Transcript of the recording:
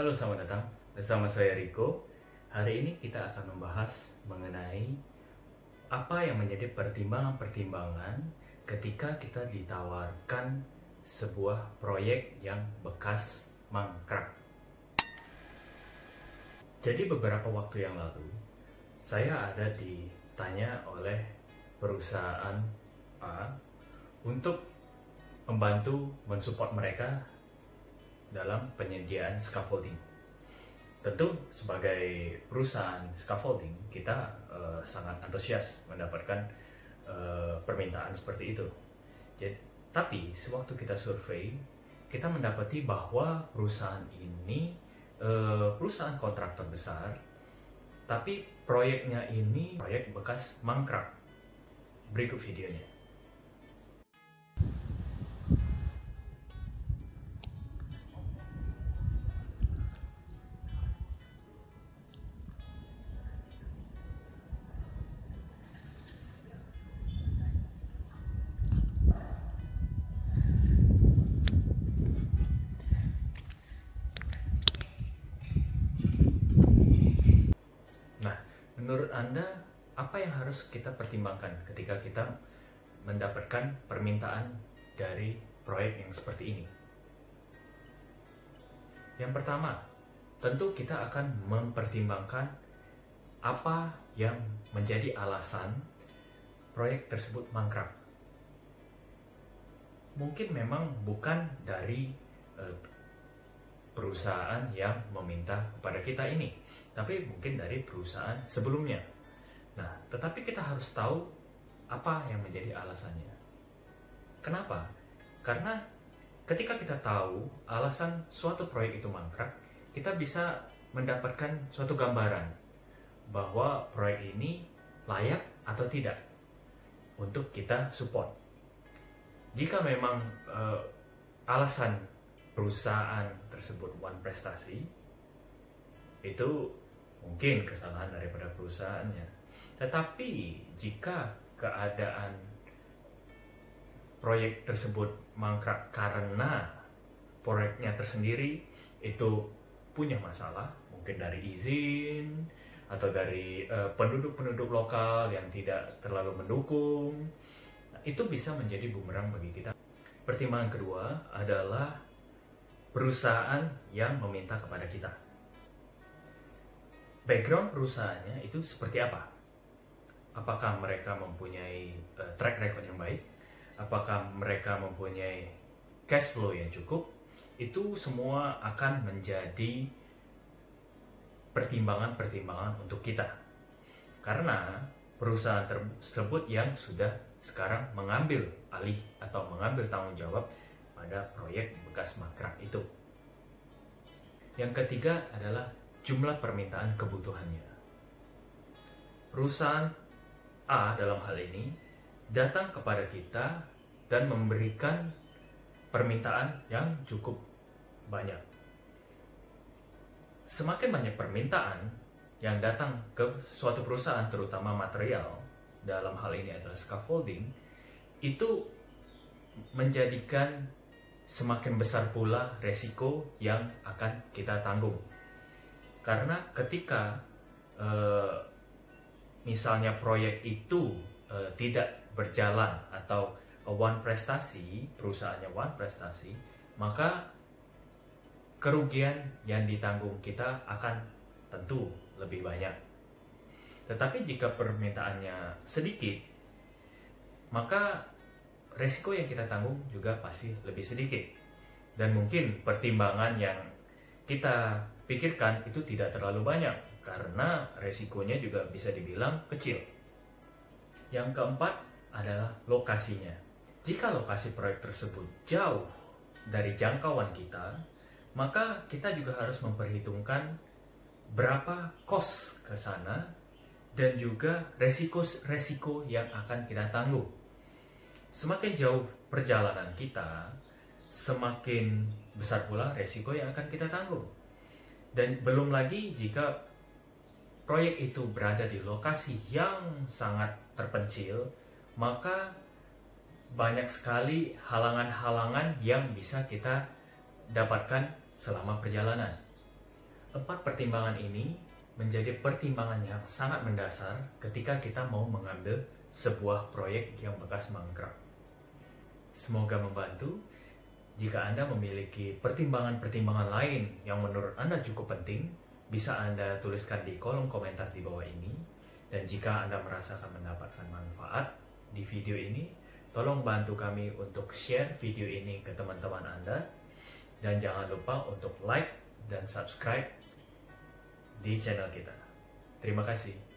Halo, selamat datang. Bersama saya Riko. Hari ini kita akan membahas mengenai apa yang menjadi pertimbangan-pertimbangan ketika kita ditawarkan sebuah proyek yang bekas mangkrak. Jadi beberapa waktu yang lalu, saya ada ditanya oleh perusahaan A untuk membantu mensupport mereka dalam penyediaan scaffolding. Tentu sebagai perusahaan scaffolding kita uh, sangat antusias mendapatkan uh, permintaan seperti itu. Jadi, tapi sewaktu kita survei, kita mendapati bahwa perusahaan ini uh, perusahaan kontraktor besar, tapi proyeknya ini proyek bekas mangkrak. Berikut videonya. Menurut Anda apa yang harus kita pertimbangkan ketika kita mendapatkan permintaan dari proyek yang seperti ini? Yang pertama, tentu kita akan mempertimbangkan apa yang menjadi alasan proyek tersebut mangkrak. Mungkin memang bukan dari eh, perusahaan yang meminta kepada kita ini, tapi mungkin dari perusahaan sebelumnya. Nah, tetapi kita harus tahu apa yang menjadi alasannya. Kenapa? Karena ketika kita tahu alasan suatu proyek itu mangkrak, kita bisa mendapatkan suatu gambaran bahwa proyek ini layak atau tidak untuk kita support. Jika memang eh, alasan perusahaan tersebut one prestasi itu mungkin kesalahan daripada perusahaannya. Tetapi jika keadaan proyek tersebut mangkrak karena proyeknya tersendiri itu punya masalah, mungkin dari izin atau dari eh, penduduk-penduduk lokal yang tidak terlalu mendukung, nah, itu bisa menjadi bumerang bagi kita. Pertimbangan kedua adalah perusahaan yang meminta kepada kita. Background perusahaannya itu seperti apa? Apakah mereka mempunyai uh, track record yang baik? Apakah mereka mempunyai cash flow yang cukup? Itu semua akan menjadi pertimbangan-pertimbangan untuk kita. Karena perusahaan tersebut yang sudah sekarang mengambil alih atau mengambil tanggung jawab pada proyek bekas mangkrak itu. Yang ketiga adalah jumlah permintaan kebutuhannya. Perusahaan A dalam hal ini datang kepada kita dan memberikan permintaan yang cukup banyak. Semakin banyak permintaan yang datang ke suatu perusahaan, terutama material, dalam hal ini adalah scaffolding, itu menjadikan semakin besar pula resiko yang akan kita tanggung. Karena ketika eh, misalnya proyek itu eh, tidak berjalan atau one prestasi, perusahaannya one prestasi, maka kerugian yang ditanggung kita akan tentu lebih banyak. Tetapi jika permintaannya sedikit, maka resiko yang kita tanggung juga pasti lebih sedikit. Dan mungkin pertimbangan yang kita pikirkan itu tidak terlalu banyak karena resikonya juga bisa dibilang kecil. Yang keempat adalah lokasinya. Jika lokasi proyek tersebut jauh dari jangkauan kita, maka kita juga harus memperhitungkan berapa kos ke sana dan juga resiko-resiko yang akan kita tanggung semakin jauh perjalanan kita, semakin besar pula resiko yang akan kita tanggung. Dan belum lagi jika proyek itu berada di lokasi yang sangat terpencil, maka banyak sekali halangan-halangan yang bisa kita dapatkan selama perjalanan. Empat pertimbangan ini menjadi pertimbangan yang sangat mendasar ketika kita mau mengambil sebuah proyek yang bekas mangkrak. Semoga membantu. Jika Anda memiliki pertimbangan-pertimbangan lain yang menurut Anda cukup penting, bisa Anda tuliskan di kolom komentar di bawah ini. Dan jika Anda merasakan mendapatkan manfaat di video ini, tolong bantu kami untuk share video ini ke teman-teman Anda. Dan jangan lupa untuk like dan subscribe di channel kita. Terima kasih.